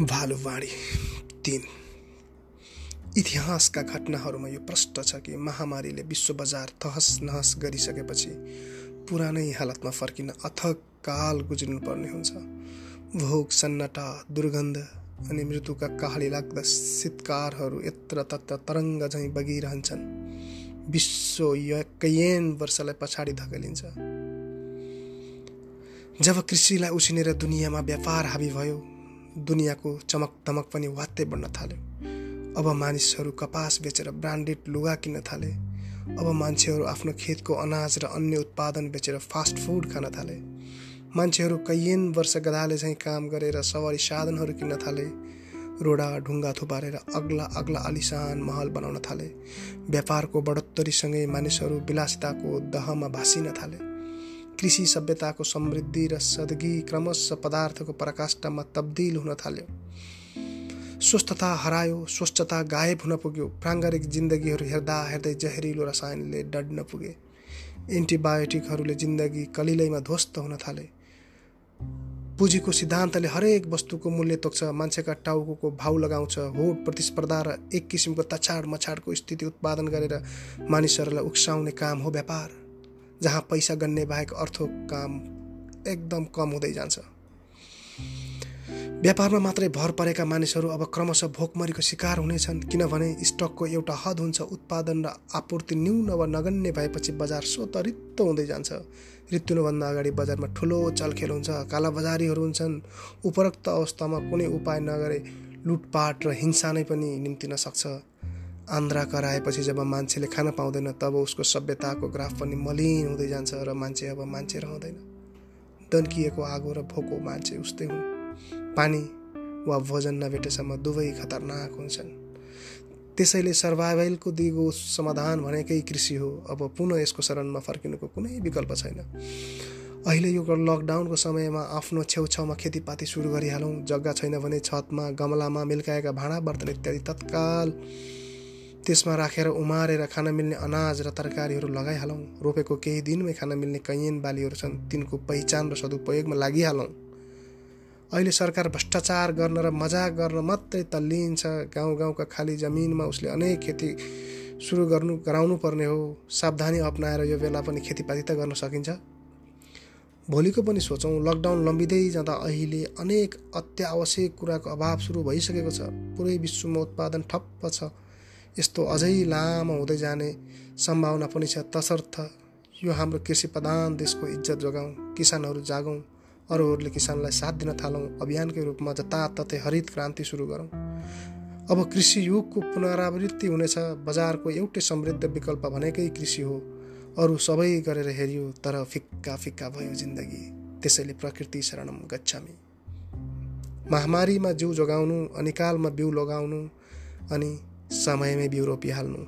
भालुवाणी तिन। इतिहासका घटनाहरूमा यो प्रष्ट छ कि महामारीले विश्व बजार तहस नहस गरिसकेपछि पुरानै हालतमा फर्किन अथक काल गुज्रिनुपर्ने हुन्छ। भोग सन्नाटा दुर्गन्ध अनि मृत्युका कहाली लाग्दा शीतकारहरू यत्र तत्र तरङ्ग झैँ बगिरहन्छन्। विश्व कैयन वर्षलाई पछाडि धकेलिन्छ। जब कृषिलाई उसिनेर दुनियाँमा व्यापार हाबी भयो दुनियाँको चमक दमक पनि वात्तै बढ्न थाल्यो। अब मानिसहरू कपास बेचेर ब्रान्डेड लुगा किन्न थाले। अब मान्छेहरू आफ्नो खेतको अनाज र अन्य उत्पादन बेचेर फास्ट फुड खान थाले। मान्छेहरू कैयन वर्ष गधाले चाहिँ काम गरेर सवारी साधनहरू किन्न थाले। रोडा ढुङ्गा थुपारेर अग्ला अग्ला आलिसान महल बनाउन थाले। व्यापारको बढोत्तरीसँगै मानिसहरू विलासिताको दहमा भाँसिन थाले। कृषि सभ्यताको समृद्धि र सदगी क्रमशः पदार्थको पराकाष्ठमा तब्दिल हुन थाल्यो। स्वस्थता हरायो स्वच्छता गायब हुन पुग्यो। प्राङ्गारिक जिन्दगीहरू हेर्दा हेर्दै जहरिलो रसायनले डड्न पुगे। एन्टिबायोटिकहरूले जिन्दगी कलिलैमा ध्वस्त हुन थाले। पुँजीको सिद्धान्तले हरेक वस्तुको मूल्य तोक्छ मान्छेका टाउको भाउ लगाउँछ होड प्रतिस्पर्धा र एक किसिमको तछाड मछाडको स्थिति उत्पादन गरेर मानिसहरूलाई उक्साउने काम हो व्यापार। जहाँ पैसा गन्ने बाहेक अर्थो काम एकदम कम हुँदै जान्छ। व्यापारमा मात्रै भर परेका मानिसहरू अब क्रमशः भोकमरीको शिकार हुनेछन् किनभने स्टकको एउटा हद हुन्छ उत्पादन र आपूर्ति न्यून वा नगन्य भएपछि बजार स्वत रित्तो हुँदै जान्छ। ऋतु हुनुभन्दा अगाडि बजारमा ठुलो चलखेल हुन्छ कालाबजारीहरू हुन्छन् उपरोक्त अवस्थामा कुनै उपाय नगरे लुटपाट र हिंसा नै पनि निम्तिन सक्छ आन्द्रा कराएपछि जब मान्छेले खान पाउँदैन तब उसको सभ्यताको ग्राफ पनि मलिन हुँदै जान्छ र मान्छे अब मान्छे रहँदैन। दन्किएको आगो र भोको मान्छे उस्तै हुन्। पानी वा भोजन नभेटेसम्म दुवै खतरनाक हुन्छन्। त्यसैले सर्भाइभलको दिगो समाधान भनेकै कृषि हो। अब पुनः यसको शरणमा फर्किनुको कुनै विकल्प छैन। अहिले यो लकडाउनको समयमा आफ्नो छेउछाउमा खेतीपाती सुरु गरिहालौँ। जग्गा छैन भने छतमा गमलामा मिल्काएका भाँडा बर्तन इत्यादि तत्काल त्यसमा राखेर उमारेर खान मिल्ने अनाज र तरकारीहरू लगाइहालौँ। रोपेको केही दिनमै खान मिल्ने कैयन बालीहरू छन्। तिनको पहिचान र सदुपयोगमा लागिहालौँ। अहिले सरकार भ्रष्टाचार गर्न र मजाक गर्न मात्रै तल्लिन्छ। गाउँ गाउँका खाली जमिनमा उसले अनेक खेती सुरु गर्नु गराउनु पर्ने हो। सावधानी अप्नाएर यो बेला पनि खेतीपाती त गर्न सकिन्छ। भोलिको पनि सोचौँ लकडाउन लम्बिँदै जाँदा अहिले अनेक अत्यावश्यक कुराको अभाव सुरु भइसकेको छ। पुरै विश्वमा उत्पादन ठप्प छ। यस्तो अझै लामो हुँदै जाने सम्भावना पनि छ। तसर्थ यो हाम्रो कृषि प्रधान देशको इज्जत जोगाउँ किसानहरू जागौँ अरूहरूले किसानलाई साथ दिन थालौँ अभियानकै रूपमा जताततै हरित क्रान्ति सुरु गरौँ। अब कृषि युगको पुनरावृत्ति हुनेछ। बजारको एउटै समृद्ध विकल्प भनेकै कृषि हो। अरू सबै गरेर हेऱ्यो तर फिक्का फिक्का भयो जिन्दगी। त्यसैले प्रकृति शरणम गच्छामी। महामारीमा जिउ जोगाउनु अनिकालमा बिउ लगाउनु अनि बिउ रोपिहाल्नु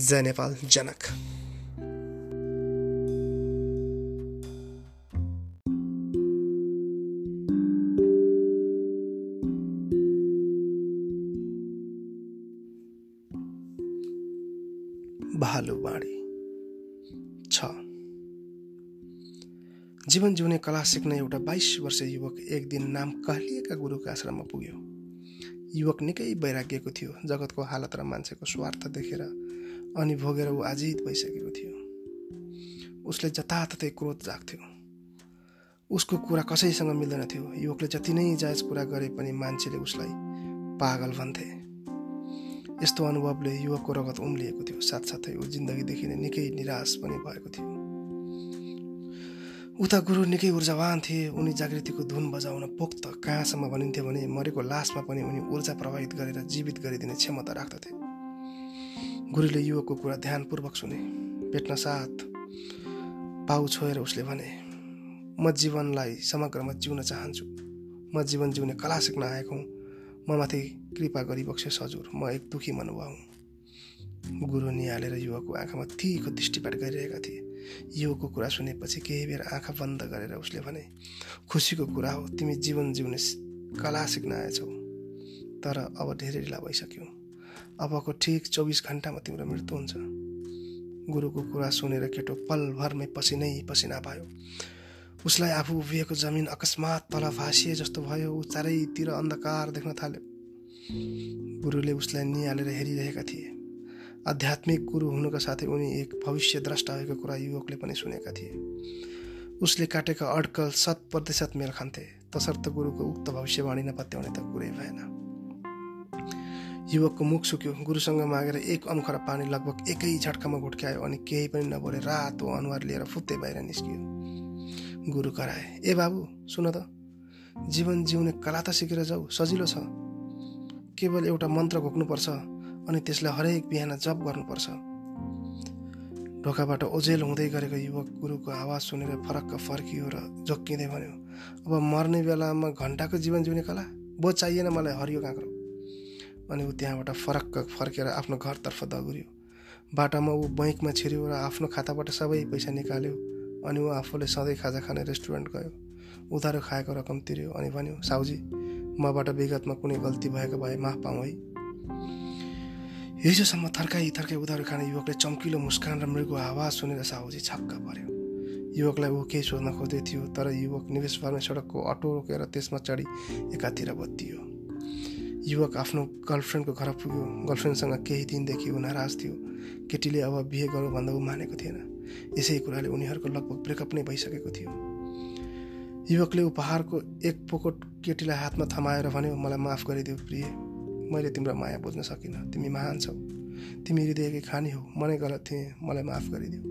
जय नेपाल जनक। भालुवाणी छ। जीवन जिउने कला सिक्ने एउटा बाइस वर्ष युवक एक दिन नाम कहलिएका गुरुको आश्रममा पुग्यो। युवक निकै वैराग्यको थियो जगतको हालत र मान्छेको स्वार्थ देखेर अनि भोगेर ऊ आजित भइसकेको थियो। उसले जताततै क्रोध जाग्थ्यो। उसको कुरा कसैसँग मिल्दैन थियो। युवकले जति नै जायज कुरा गरे पनि मान्छेले उसलाई पागल भन्थे। यस्तो अनुभवले युवकको रगत उम्लिएको थियो। साथसाथै ऊ जिन्दगीदेखि नै निकै निराश पनि भएको थियो। उता गुरु निकै ऊर्जावान थिए। उनी जागृतिको धुन बजाउन पोख्त कहाँसम्म भनिन्थ्यो भने मरेको लासमा पनि उनी ऊर्जा प्रभावित गरेर जीवित गरिदिने क्षमता राख्दथे। गुरुले युवकको कुरा ध्यानपूर्वक सुने। भेट्न साथ पाउ छोएर उसले भने म जीवनलाई समग्रमा जिउन चाहन्छु। म जीवन जिउने कला सिक्न आएको हुँ। म माथि कृपा गरिबक्से हजुर म एक दुखी मनुवा हुँ। गुरु निहालेर युवकको आँखामा तीको दृष्टिपात गरिरहेका थिए। योको कुरा सुनेपछि केही बेर आँखा बन्द गरेर उसले भने खुसीको कुरा हो तिमी जीवन जिउने कला सिक्न आएछौ। तर अब धेरै ढिला भइसक्यो। अबको ठिक चौबिस घन्टामा तिम्रो मृत्यु हुन्छ गुरुको कुरा सुनेर केटो पलभरमै पसिनै पसिना भयो। उसलाई आफू उभिएको जमिन अकस्मात तल भाँसिए जस्तो भयो ऊ चारैतिर अन्धकार देख्न थाल्यो। गुरुले उसलाई निहालेर हेरिरहेका थिए। आध्यात्मिक गुरु हुनुका साथै उनी एक भविष्य द्रष्टा भएको कुरा युवकले पनि सुनेका थिए। उसले काटेका अड्कल शत प्रतिशत मेल खान्थे। तसर्थ गुरुको उक्त भविष्यवाणी नपत्याउने त कुरै भएन। युवकको मुख सुक्यो। गुरुसँग मागेर एक अम्खरा पानी लगभग एकै झट्कामा घुट्क्यायो अनि केही पनि नबोले रातो अनुहार लिएर फुत्तै बाहिर निस्कियो। गुरु कराए ए बाबु सुन त। जीवन जिउने कला त सिकेर जाऊ सजिलो छ। केवल एउटा मन्त्र घोक्नुपर्छ। अनि त्यसलाई हरेक बिहान जप गर्नुपर्छ। ढोकाबाट ओझेल हुँदै गरेको युवक गुरुको आवाज सुनेर फरक्क फर्कियो र जोक्किँदै भन्यो अब मर्ने बेलामा घन्टाको जीवन जिउने कला? बो चाहिएन मलाई हरियो काँक्रो। अनि ऊ त्यहाँबाट फरक्क फर्केर आफ्नो घरतर्फ दगुर्यो बाटामा ऊ बैङ्कमा छिर्यो र आफ्नो खाताबाट सबै पैसा निकाल्यो। अनि ऊ आफूले सधैँ खाजा खाने रेस्टुरेन्ट गयो। उधारो खाएको रकम तिर्यो अनि भन्यो साउजी मबाट विगतमा कुनै गल्ती भएको भए माफ पाऊँ है। हिजोसम्म थर्काई थर्काई उधारो खाने युवकले चम्किलो मुस्कान र मृगको आवाज सुनेर साहुजी छक्क पर्यो युवकलाई ऊ केही सोध्न खोज्दै थियो तर युवक निवेश फार्मे सडकको अटो रोकेर त्यसमा चढी एकातिर बत्तियो। युवक आफ्नो गर्लफ्रेन्डको घर पुग्यो। गर्लफ्रेन्डसँग केही दिनदेखि ऊ नाराज थियो। केटीले अब बिहे गरौँ भन्दा ऊ मानेको थिएन। यसै कुराले उनीहरूको लगभग ब्रेकअप नै भइसकेको थियो। युवकले उपहारको एक पोकोट केटीलाई हातमा थमाएर भन्यो मलाई माफ गरिदेऊ प्रिय। मैले तिम्रो माया बुझ्न सकिनँ। तिमी महान छौ। तिमी हृदयकै खानी हो। मनै गलत थिएँ। मलाई माफ गरिदेऊ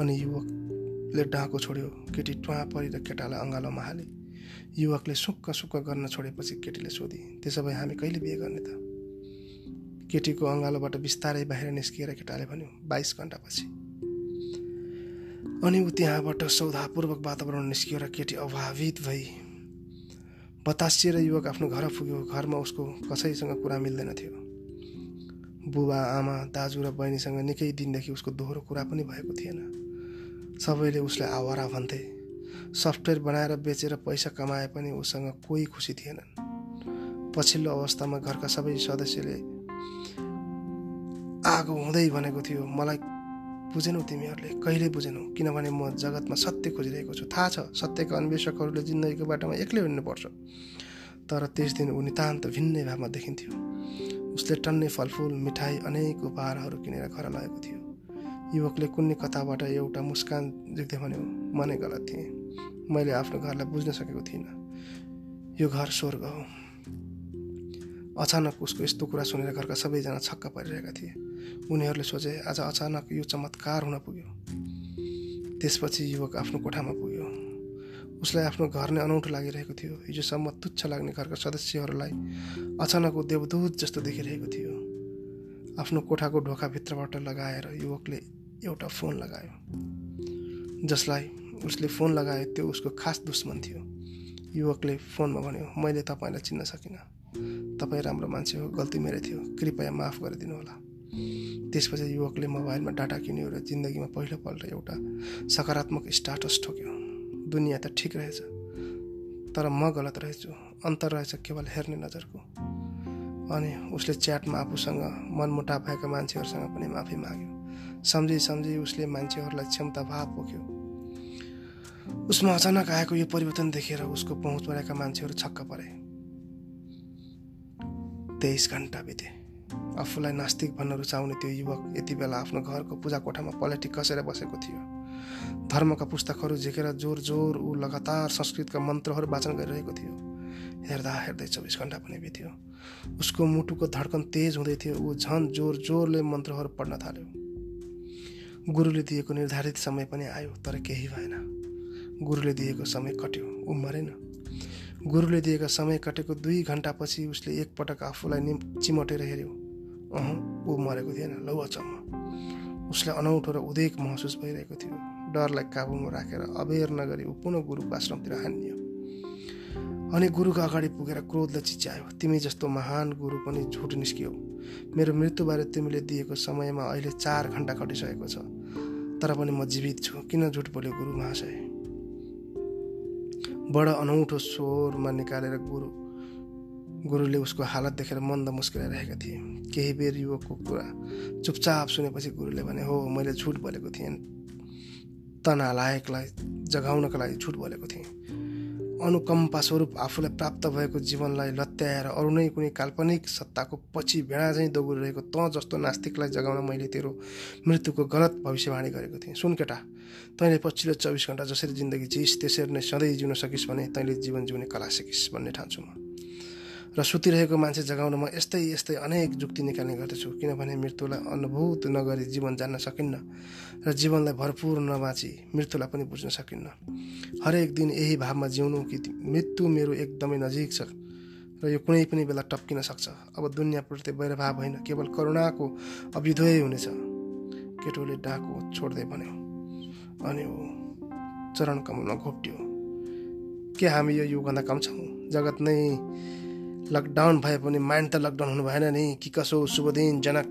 अनि युवकले डाँको छोड्यो केटी टुवा परि र केटालाई अँगालोमा हाले युवकले सुक्क सुक्क गर्न छोडेपछि केटीले सोधी त्यसो भए हामी कहिले बिहे गर्ने त? केटीको अँगालोबाट बिस्तारै बाहिर निस्किएर केटाले भन्यो बाइस घन्टापछि। अनि ऊ त्यहाँबाट सौधापूर्वक वातावरण निस्कियो र केटी अभावित भई बतासिएर युवक आफ्नो घर पुग्यो। घरमा उसको कसैसँग कुरा मिल्दैन थियो। बुबा आमा दाजु र बहिनीसँग निकै दिनदेखि उसको दोहोरो कुरा पनि भएको थिएन। सबैले उसलाई आवारा भन्थे। सफ्टवेयर बनाएर बेचेर पैसा कमाए पनि उसँग कोही खुसी थिएनन्। पछिल्लो अवस्थामा घरका सबै सदस्यले आगो हुँदै भनेको थियो। मलाई बुझेनौ तिमीहरूले कहिले बुझेनौ। किनभने म जगतमा सत्य खोजिरहेको छु। थाहा छ सत्यका अन्वेषकहरूले जिन्दगीको बाटोमा एक्लै हिँड्नुपर्छ। तर त्यस दिन ऊ नितान्त भिन्नै भावमा देखिन्थ्यो। उसले टन्ने फलफुल मिठाई अनेक उपहारहरू किनेर घर लगेको थियो। युवकले कुन्ने कथाबाट एउटा मुस्कान देख्दै भन्यो म नै गलत थिएँ। मैले आफ्नो घरलाई बुझ्न सकेको थिइनँ। यो घर स्वर्ग हो। अचानक उसको यस्तो कुरा सुनेर घरका सबैजना छक्क परिरहेका थिए। उनीहरूले सोचे आज अचानक यो चमत्कार हुन पुग्यो। त्यसपछि युवक आफ्नो कोठामा पुग्यो। उसलाई आफ्नो घर नै अनौठो लागिरहेको थियो। हिजोसम्म तुच्छ लाग्ने घरका सदस्यहरूलाई अचानक ऊ देवदूत जस्तो देखिरहेको थियो। आफ्नो कोठाको ढोकाभित्रबाट लगाएर युवकले एउटा फोन लगायो। जसलाई उसले फोन लगायो त्यो उसको खास दुश्मन थियो। युवकले फोनमा भन्यो मैले तपाईँलाई चिन्न सकिनँ। तपाईँ राम्रो मान्छे हो गल्ती मेरै थियो। कृपया माफ गरिदिनु होला त्यसपछि युवकले मोबाइलमा डाटा किन्यो र जिन्दगीमा पहिलोपल्ट एउटा सकारात्मक स्टाटस ठोक्यो दुनियाँ त ठिक रहेछ तर म गलत रहेछु। अन्तर रहेछ केवल हेर्ने नजरको। अनि उसले च्याटमा आफूसँग मनमुटाप भएका मान्छेहरूसँग पनि माफी माग्यो। सम्झी सम्झी उसले मान्छेहरूलाई क्षमता भाव पोख्यो। उसमा अचानक आएको यो परिवर्तन देखेर उसको पहुँच परेका मान्छेहरू छक्क परे। तेइस घन्टा बिते। आफूलाई नास्तिक भन्न रुचाउने त्यो युवक यति बेला आफ्नो घरको पूजा कोठामा पलेटी कसेर बसेको थियो। धर्मका पुस्तकहरू झिकेर जोर जोर ऊ लगातार संस्कृतका मन्त्रहरू वाचन गरिरहेको थियो। हेर्दा हेर्दै चौबिस घन्टा पनि बित्यो। उसको मुटुको धड्कन तेज हुँदै थियो। ऊ झन् जोर जोरले मन्त्रहरू पढ्न थाल्यो। गुरुले दिएको निर्धारित समय पनि आयो तर केही भएन। गुरुले दिएको समय कट्यो। ऊ मरेन। गुरुले दिएको समय कटेको दुई घन्टापछि उसले एकपटक आफूलाई नि चिमटेर हेऱ्यो। अह ऊ मरेको थिएन लौ अचम्म। उसलाई अनौठो र उदेक महसुस भइरहेको थियो। डरलाई काबुमा राखेर अबेर नगरी ऊ पुनः गुरुको आश्रमतिर हानियो। अनि गुरुको अगाडि पुगेर क्रोधले चिच्यायो तिमी जस्तो महान गुरु पनि झुट निस्कियो। मेरो मृत्युबारे तिमीले दिएको समयमा अहिले चार घन्टा घटिसकेको छ। तर पनि म जीवित छु। किन झुट बोल्यो गुरु महाशय? बडा अनौठो स्वरमा निकालेर गुरु गुरुले उसको हालत देखेर मन्द मुस्किराइरहेका थिए। केही बेर युवकको कुरा चुपचाप सुनेपछि गुरुले भने हो मैले झुट बोलेको थिएँ। सुत्ता नालायकलाई जगाउनका लागि झुट बोलेको थिएँ। अनुकम्पा स्वरूप आफूलाई प्राप्त भएको जीवनलाई लत्याएर अरू नै कुनै काल्पनिक सत्ताको पछि भेडा चाहिँ दौडिरहेको त जस्तो नास्तिकलाई जगाउन मैले तेरो मृत्युको गलत भविष्यवाणी गरेको थिएँ। सुन केटा तैँले पछिल्लो चौबिस घन्टा जसरी जिन्दगी जिइस् त्यसरी नै सधैँ जिउन सकिस् भने तैँले जीवन जिउने कला सिकिस् भन्ने ठान्छु म। र सुतिरहेको मान्छे जगाउन म यस्तै यस्तै अनेक जुक्ति निकाल्ने गर्दछु किनभने मृत्युलाई अनुभूत नगरी जीवन जान्न सकिन्न र जीवनलाई भरपुर नबाँची मृत्युलाई पनि बुझ्न सकिन्न। हरेक दिन यही भावमा जिउनु कि मृत्यु मेरो एकदमै नजिक छ र यो कुनै पनि बेला टप्किन सक्छ। अब दुनियाँप्रति वैरभाव होइन केवल करुणाको अभ्युदय हुनेछ। केटोले डाको छोड्दै भन्यो अनि ऊ चरण कमलमा घोप्ट्यो। के हामी यो युगभन्दा कम छौँ जगत नै लकडाउन भए पनि माइन्ड त लकडाउन हुनु भएन नि कि कसो शुभ दिन जनक